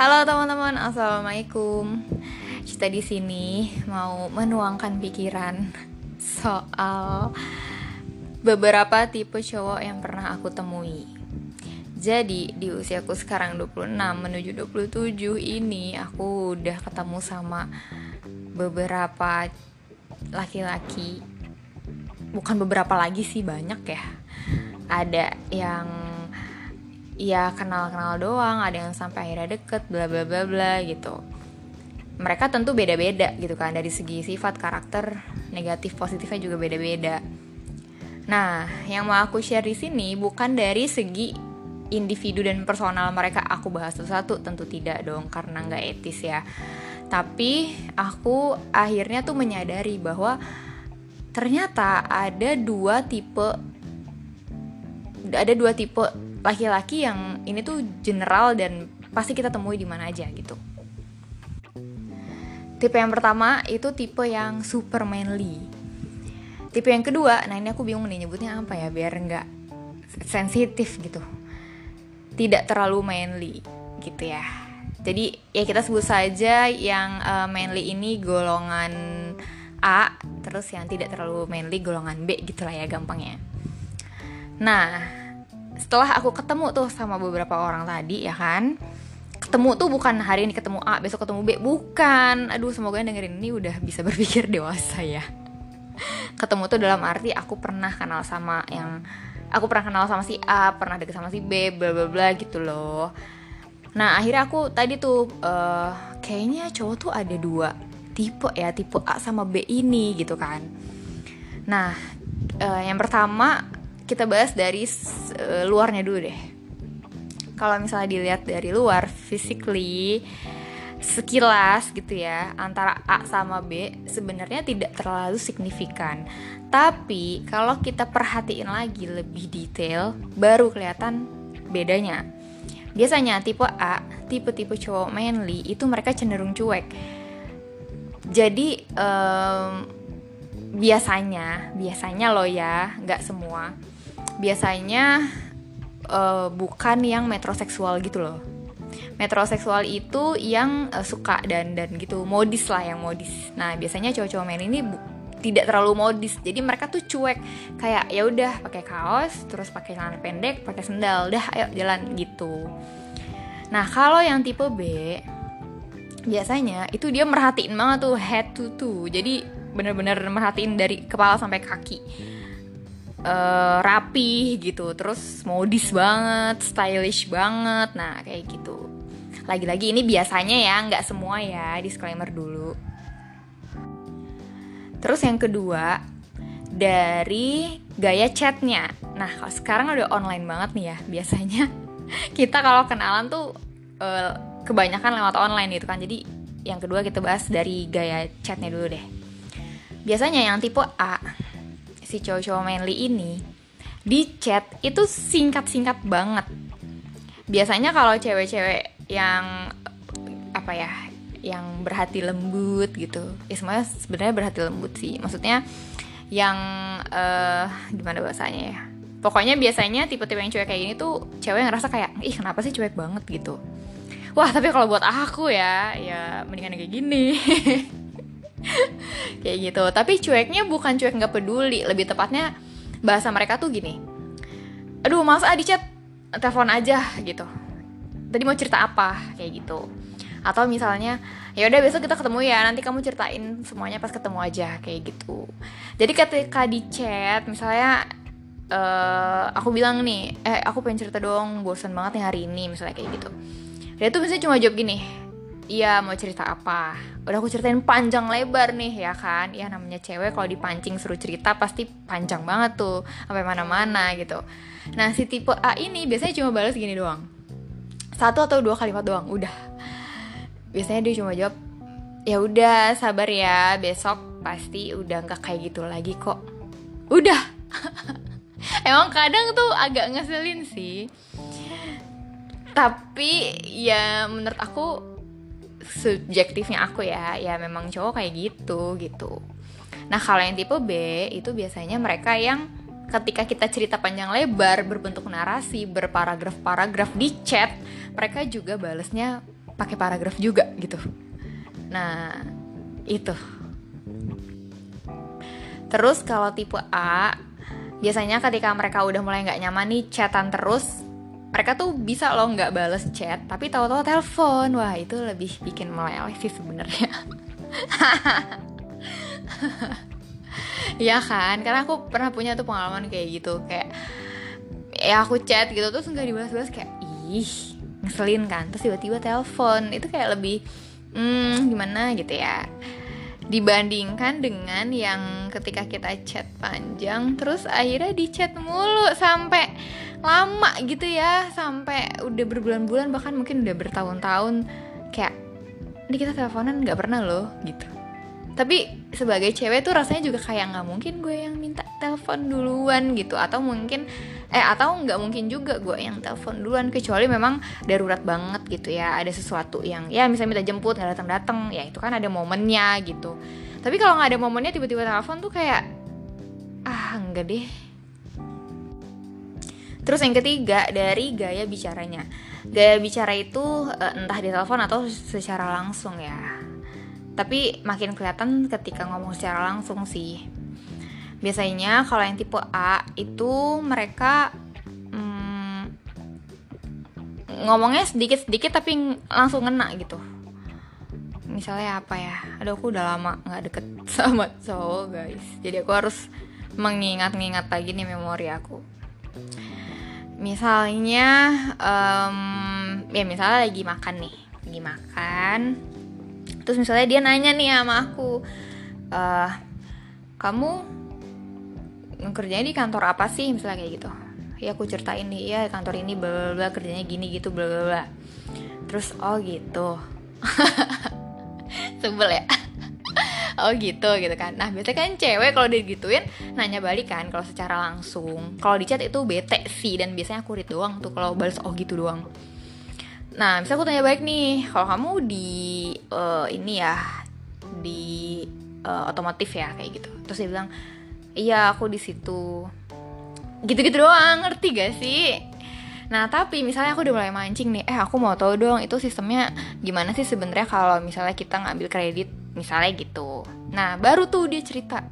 Halo teman-teman, assalamualaikum. Kita di sini mau menuangkan pikiran soal beberapa tipe cowok yang pernah aku temui. Jadi di usiaku sekarang 26 menuju 27 ini aku udah ketemu sama beberapa laki-laki. Bukan beberapa lagi sih banyak ya. Ada yang ya kenal-kenal doang ada yang sampai akhirnya deket bla bla bla bla gitu. Mereka tentu beda-beda gitu kan. Dari segi sifat karakter negatif positifnya juga beda-beda. Nah yang mau aku share di sini bukan dari segi individu dan personal mereka. Aku bahas satu-satu tentu tidak dong karena nggak etis ya. Tapi aku akhirnya tuh menyadari bahwa ternyata ada dua tipe ada dua tipe laki-laki yang ini tuh general dan pasti kita temui di mana aja gitu. Tipe yang pertama itu tipe yang super manly. Tipe yang kedua, nah ini aku bingung nih nyebutnya apa ya biar nggak sensitif gitu. Tidak terlalu manly gitu ya. Jadi ya kita sebut saja yang uh, manly ini golongan A, terus yang tidak terlalu manly golongan B gitulah ya gampangnya. Nah, setelah aku ketemu tuh sama beberapa orang tadi ya kan? Ketemu tuh bukan hari ini ketemu A besok ketemu B. Bukan. Aduh semoga yang dengerin ini udah bisa berpikir dewasa ya. Ketemu tuh dalam arti aku pernah kenal sama yang aku pernah kenal sama si A pernah deket sama si B bla bla bla gitu loh. Nah akhirnya aku tadi tuh uh, kayaknya cowok tuh ada dua tipe ya tipe A sama B ini gitu kan. Nah uh, yang pertama kita bahas dari uh, luarnya dulu deh. Kalau misalnya dilihat dari luar, physically sekilas gitu ya antara A sama B sebenarnya tidak terlalu signifikan. Tapi kalau kita perhatiin lagi lebih detail, baru kelihatan bedanya. Biasanya tipe A, tipe-tipe cowok manly itu mereka cenderung cuek. Jadi um, biasanya, biasanya loh ya, nggak semua biasanya uh, bukan yang metroseksual gitu loh. Metroseksual itu yang uh, suka dan dan gitu modis lah yang modis. Nah biasanya cowok-cowok men ini tidak terlalu modis. Jadi mereka tuh cuek kayak ya udah pakai kaos terus pakai celana pendek pakai sendal dah ayo jalan gitu. Nah kalau yang tipe B biasanya itu dia merhatiin banget tuh head to toe. Jadi bener-bener merhatiin dari kepala sampai kaki uh, rapi gitu terus modis banget stylish banget nah kayak gitu. Lagi-lagi ini biasanya ya nggak semua ya disclaimer dulu. Terus yang kedua dari gaya chatnya. Nah kalau sekarang udah online banget nih ya biasanya kita kalau kenalan tuh uh, kebanyakan lewat online gitu kan. Jadi yang kedua kita bahas dari gaya chatnya dulu deh. Biasanya yang tipe A si cowok-cowok manly ini di chat itu singkat-singkat banget. Biasanya kalau cewek-cewek yang apa ya, yang berhati lembut gitu, ya semuanya sebenarnya berhati lembut sih. Maksudnya yang uh, gimana bahasanya ya? Pokoknya biasanya tipe-tipe yang cuek kayak gini tuh cewek yang ngerasa kayak ih kenapa sih cuek banget gitu. Wah tapi kalau buat aku ya, ya mendingan kayak gini. kayak gitu. Tapi cueknya bukan cuek nggak peduli. Lebih tepatnya bahasa mereka tuh gini. Aduh mas ah di chat telepon aja gitu. Tadi mau cerita apa? Kayak gitu. Atau misalnya ya udah besok kita ketemu ya. Nanti kamu ceritain semuanya pas ketemu aja kayak gitu. Jadi ketika di chat misalnya uh, aku bilang nih eh aku pengen cerita dong. Bosan banget nih hari ini misalnya kayak gitu. Dia tuh misalnya cuma jawab gini Iya mau cerita apa? Udah aku ceritain panjang lebar nih ya kan? Ya namanya cewek kalau dipancing suruh cerita pasti panjang banget tuh Sampai mana-mana gitu. Nah si tipe A ini biasanya cuma balas gini doang. Satu atau dua kalimat doang Udah. Biasanya dia cuma jawab Ya udah sabar ya Besok pasti udah nggak kayak gitu lagi kok. Udah. Emang kadang tuh agak ngeselin sih. Tapi ya menurut aku subjektifnya aku ya. Ya memang cowok kayak gitu gitu. Nah kalau yang tipe B itu biasanya mereka yang ketika kita cerita panjang lebar berbentuk narasi berparagraf-paragraf di chat mereka juga balesnya pakai paragraf juga gitu. Nah itu. Terus kalau tipe A biasanya ketika mereka udah mulai nggak nyaman nih chatan terus mereka tuh bisa loh nggak bales chat tapi tahu-tahu telepon. Wah itu lebih bikin meleleh sih sebenarnya. Ya kan? Karena aku pernah punya tuh pengalaman kayak gitu. Kayak ya aku chat gitu terus nggak dibalas-balas kayak ih ngeselin kan? Terus tiba-tiba telepon. Itu kayak lebih hmm gimana? Gitu ya dibandingkan dengan yang ketika kita chat panjang terus akhirnya di chat mulu sampai lama gitu ya sampai udah berbulan-bulan bahkan mungkin udah bertahun-tahun. Kayak ini kita teleponan nggak pernah loh gitu. Tapi sebagai cewek tuh rasanya juga kayak nggak mungkin gue yang minta telepon duluan gitu atau mungkin eh atau nggak mungkin juga gue yang telepon duluan kecuali memang darurat banget gitu ya. Ada sesuatu yang ya misalnya minta jemput nggak datang datang ya itu kan ada momennya gitu. Tapi kalau nggak ada momennya tiba-tiba telepon tuh kayak ah enggak deh. Terus yang ketiga dari gaya bicaranya. Gaya bicara itu eh, entah di telepon atau secara langsung ya. Tapi makin kelihatan ketika ngomong secara langsung sih biasanya kalau yang tipe A itu mereka hmm, ngomongnya sedikit-sedikit tapi langsung ngena gitu. Misalnya apa ya? Aduh aku udah lama nggak deket sama cowok guys. Jadi aku harus mengingat-ingat lagi nih memori aku. Misalnya um, ya misalnya lagi makan nih lagi makan. Terus misalnya dia nanya nih sama aku uh, kamu kerjanya di kantor apa sih? Misalnya kayak gitu. Ya aku ceritain nih ya kantor ini bla bla kerjanya gini gitu bla bla bla. Terus oh gitu. Sebel ya. Oh gitu gitu kan. Nah biasanya kan cewek kalau digituin nanya balik kan kalau secara langsung. Kalau di chat itu bete sih dan biasanya aku read doang tuh kalau balas oh gitu doang. Nah bisa aku tanya balik nih kalau kamu di uh, ini ya di uh, otomotif ya kayak gitu. Terus dia bilang iya aku di situ gitu-gitu doang ngerti gak sih Nah tapi misalnya aku udah mulai mancing nih, eh aku mau tahu dong itu sistemnya gimana sih sebenarnya kalau misalnya kita ngambil kredit misalnya gitu. Nah baru tuh dia cerita.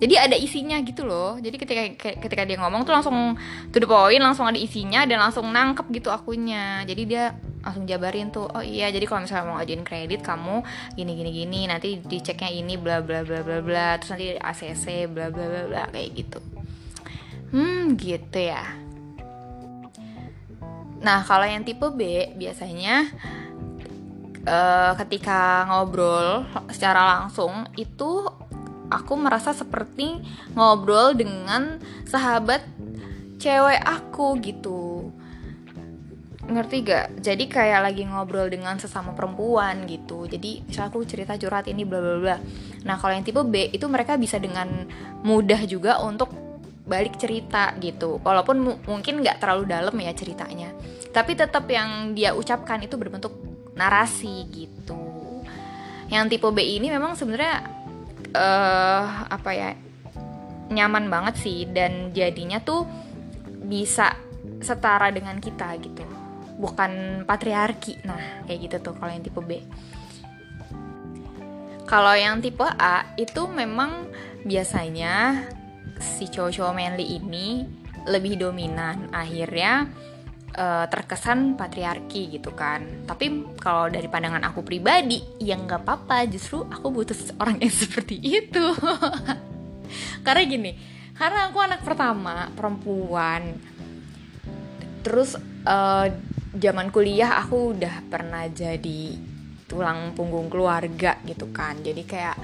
Jadi ada isinya gitu loh. Jadi ketika ketika dia ngomong tuh langsung to the langsung ada isinya dan langsung nangkep gitu akunya. Jadi dia langsung jabarin tuh oh iya jadi kalau misalnya mau ngajuin kredit kamu gini gini gini nanti diceknya ini bla bla bla bla bla terus nanti ACC bla bla bla bla kayak gitu. Hmm gitu ya. Nah kalau yang tipe B biasanya uh, ketika ngobrol secara langsung itu aku merasa seperti ngobrol dengan sahabat cewek aku gitu ngerti gak? Jadi kayak lagi ngobrol dengan sesama perempuan gitu. Jadi misal aku cerita curhat ini bla bla bla. Nah kalau yang tipe B itu mereka bisa dengan mudah juga untuk balik cerita gitu. Walaupun mungkin nggak terlalu dalam ya ceritanya. Tapi tetap yang dia ucapkan itu berbentuk narasi gitu. Yang tipe B ini memang sebenarnya uh, apa ya nyaman banget sih dan jadinya tuh bisa setara dengan kita gitu bukan patriarki. Nah kayak gitu tuh kalau yang tipe B. Kalau yang tipe A itu memang biasanya si cowok-cowok manly ini lebih dominan akhirnya uh, terkesan patriarki gitu kan. Tapi kalau dari pandangan aku pribadi ya nggak apa-apa. Justru aku butuh orang yang seperti itu. Karena gini karena aku anak pertama perempuan terus uh, zaman kuliah aku udah pernah jadi tulang punggung keluarga gitu kan. Jadi kayak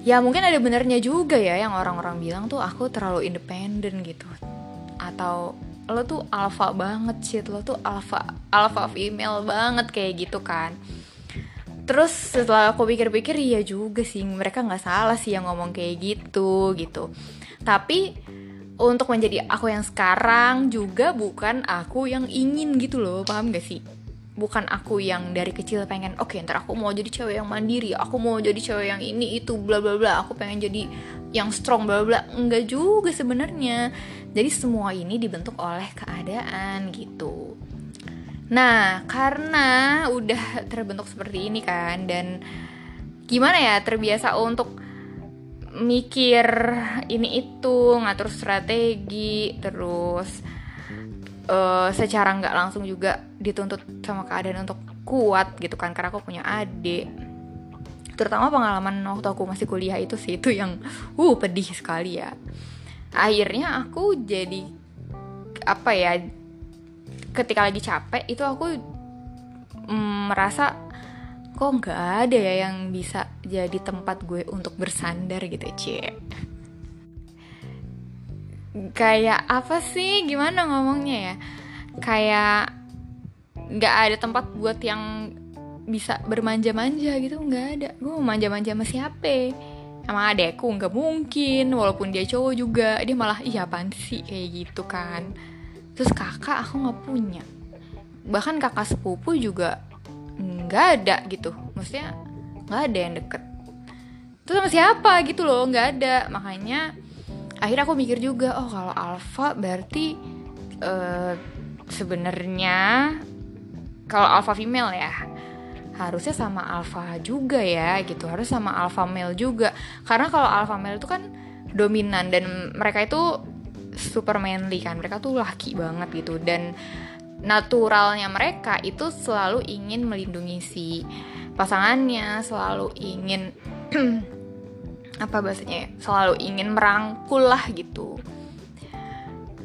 ya mungkin ada benernya juga ya yang orang-orang bilang tuh aku terlalu independen gitu. Atau lo tuh alpha banget sih lo tuh alpha alpha female banget kayak gitu kan. Terus setelah aku pikir-pikir iya juga sih. Mereka nggak salah sih yang ngomong kayak gitu gitu. Tapi untuk menjadi aku yang sekarang juga bukan aku yang ingin gitu loh paham gak sih? Bukan aku yang dari kecil pengen oke okay, ntar aku mau jadi cewek yang mandiri aku mau jadi cewek yang ini itu bla bla bla aku pengen jadi yang strong bla bla. Enggak juga sebenarnya. Jadi semua ini dibentuk oleh keadaan gitu. Nah, karena udah terbentuk seperti ini kan dan gimana ya terbiasa untuk mikir ini itu ngatur strategi terus uh, secara nggak langsung juga dituntut sama keadaan untuk kuat gitu kan karena aku punya adik. Terutama pengalaman waktu aku masih kuliah itu sih itu yang uh pedih sekali ya. Akhirnya aku jadi apa ya ketika lagi capek itu aku mm, merasa kok nggak ada ya yang bisa jadi tempat gue untuk bersandar gitu cie kayak apa sih? Gimana ngomongnya ya? Kayak nggak ada tempat buat yang bisa bermanja-manja gitu nggak ada. Gue mau manja-manja sama siapa? Sama adekku nggak mungkin walaupun dia cowok juga. Dia malah iya apaan sih? Kayak gitu kan. Terus kakak aku nggak punya. Bahkan kakak sepupu juga nggak ada gitu. Maksudnya nggak ada yang deket. Terus sama siapa gitu loh nggak ada. Makanya akhirnya aku mikir juga oh kalau alpha berarti uh, sebenarnya kalau alpha female ya harusnya sama alpha juga ya gitu. Harus sama alpha male juga. Karena kalau alpha male itu kan dominan dan mereka itu super manly kan. Mereka tuh laki banget gitu. Dan naturalnya mereka itu selalu ingin melindungi si pasangannya selalu ingin apa bahasanya ya? selalu ingin merangkul lah gitu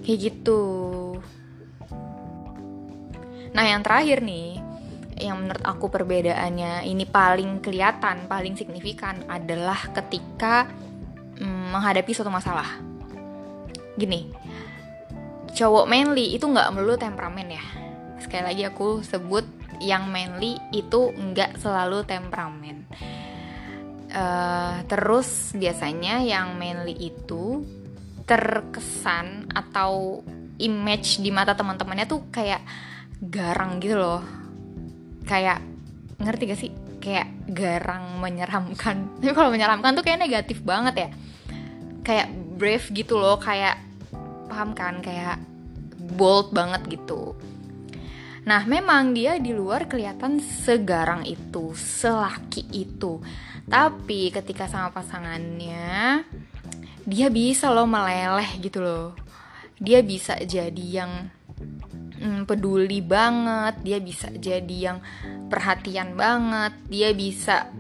kayak gitu nah yang terakhir nih yang menurut aku perbedaannya ini paling kelihatan paling signifikan adalah ketika mm, menghadapi suatu masalah gini cowok manly itu nggak melulu temperamen ya. Sekali lagi aku sebut yang manly itu nggak selalu temperamen. Uh, terus biasanya yang manly itu terkesan atau image di mata teman-temannya tuh kayak garang gitu loh. Kayak ngerti gak sih? Kayak garang menyeramkan. Tapi kalau menyeramkan tuh kayak negatif banget ya. Kayak brave gitu loh kayak paham kan kayak bold banget gitu. Nah memang dia di luar kelihatan segarang itu selaki itu. Tapi ketika sama pasangannya dia bisa loh meleleh gitu loh. Dia bisa jadi yang hmm, peduli banget dia bisa jadi yang perhatian banget dia bisa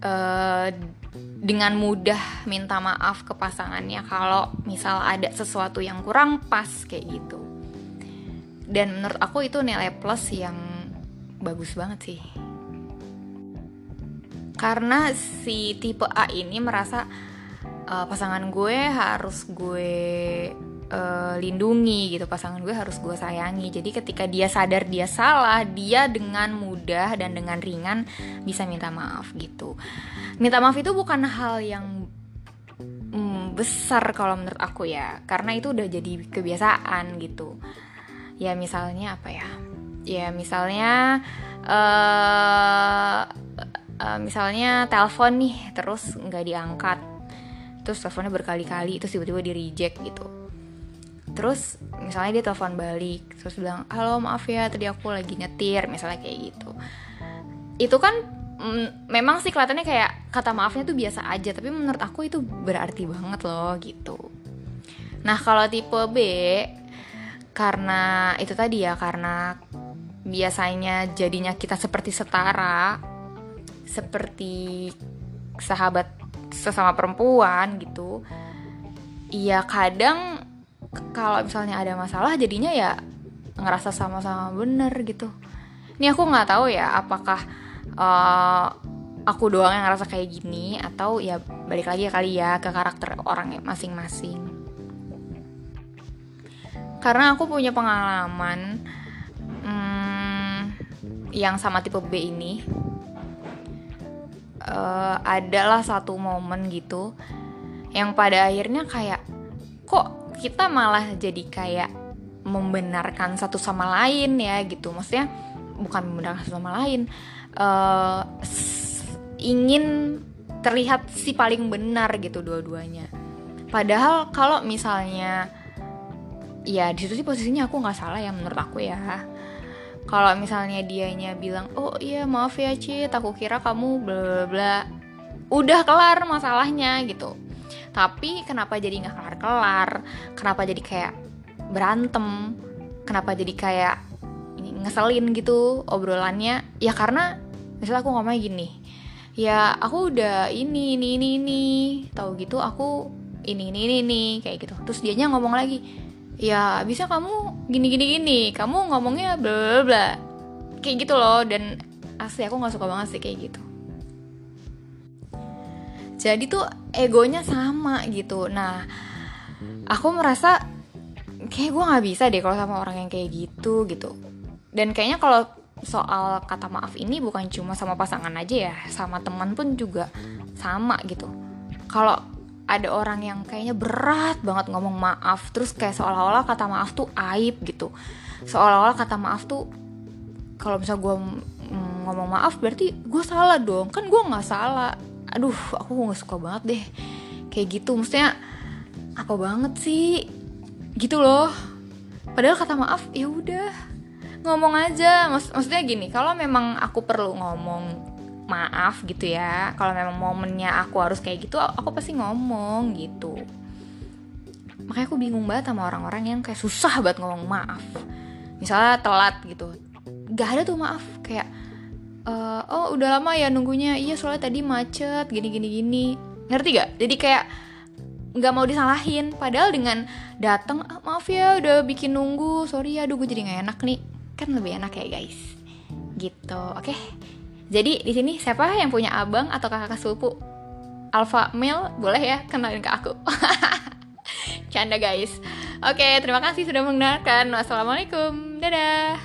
uh, dengan mudah minta maaf ke pasangannya kalau misal ada sesuatu yang kurang pas kayak gitu. Dan menurut aku itu nilai plus yang bagus banget sih. Karena si tipe A ini merasa uh, pasangan gue harus gue uh, lindungi gitu. Pasangan gue harus gue sayangi. Jadi ketika dia sadar dia salah dia dengan mudah dan dengan ringan bisa minta maaf gitu. Minta maaf itu bukan hal yang mm, besar kalau menurut aku ya. Karena itu udah jadi kebiasaan gitu. Ya misalnya apa ya? Ya misalnya uh, uh, misalnya telepon nih terus nggak diangkat. Terus teleponnya berkali-kali terus tiba-tiba di reject gitu terus misalnya dia telepon balik terus bilang halo maaf ya tadi aku lagi nyetir misalnya kayak gitu. Itu kan mm, memang sih kelihatannya kayak kata maafnya tuh biasa aja tapi menurut aku itu berarti banget loh gitu. Nah kalau tipe B karena itu tadi ya karena biasanya jadinya kita seperti setara seperti sahabat sesama perempuan gitu Iya kadang kalau misalnya ada masalah jadinya ya ngerasa sama-sama bener gitu. Ini aku nggak tahu ya apakah uh, aku doang yang ngerasa kayak gini atau ya balik lagi ya kali ya ke karakter orang masing-masing. Karena aku punya pengalaman hmm, yang sama tipe B ini uh, adalah satu momen gitu yang pada akhirnya kayak kok kita malah jadi kayak membenarkan satu sama lain ya gitu. Maksudnya bukan membenarkan satu sama lain uh, ingin terlihat si paling benar gitu dua-duanya. Padahal kalau misalnya ya di situ sih posisinya aku nggak salah ya menurut aku ya. Kalau misalnya dianya bilang oh iya maaf ya Cit aku kira kamu bla bla udah kelar masalahnya gitu tapi kenapa jadi nggak kelar kelar kenapa jadi kayak berantem? Kenapa jadi kayak ngeselin gitu obrolannya? Ya karena misalnya aku ngomongnya gini ya aku udah ini ini ini ini. Tahu gitu aku ini ini ini, ini kayak gitu. Terus dianya ngomong lagi ya bisa kamu gini gini gini kamu ngomongnya bla bla bla. Kayak gitu loh dan asli aku nggak suka banget sih kayak gitu jadi tuh egonya sama gitu. Nah aku merasa kayak gue nggak bisa deh kalau sama orang yang kayak gitu gitu. Dan kayaknya kalau soal kata maaf ini bukan cuma sama pasangan aja ya sama teman pun juga sama gitu. Kalau ada orang yang kayaknya berat banget ngomong maaf terus kayak seolah-olah kata maaf tuh aib gitu. Seolah-olah kata maaf tuh kalau misal gue ngomong maaf berarti gue salah dong. Kan gue nggak salah aduh aku nggak suka banget deh. Kayak gitu maksudnya apa banget sih? Gitu loh. Padahal kata maaf ya udah. Ngomong aja. Maksud, maksudnya gini kalau memang aku perlu ngomong maaf gitu ya kalau memang momennya aku harus kayak gitu aku pasti ngomong gitu. Makanya aku bingung banget sama orang-orang yang kayak susah banget ngomong maaf. Misalnya telat gitu. Gak ada tuh maaf kayak uh, oh udah lama ya nunggunya iya soalnya tadi macet gini gini gini ngerti gak jadi kayak nggak mau disalahin padahal dengan datang ah, maaf ya udah bikin nunggu sorry ya aduh gue jadi nggak enak nih kan lebih enak ya guys gitu oke okay? Jadi di sini siapa yang punya abang atau kakak sepupu alpha male boleh ya kenalin ke aku. Canda guys. Oke, terima kasih sudah mendengarkan. Wassalamualaikum. Dadah.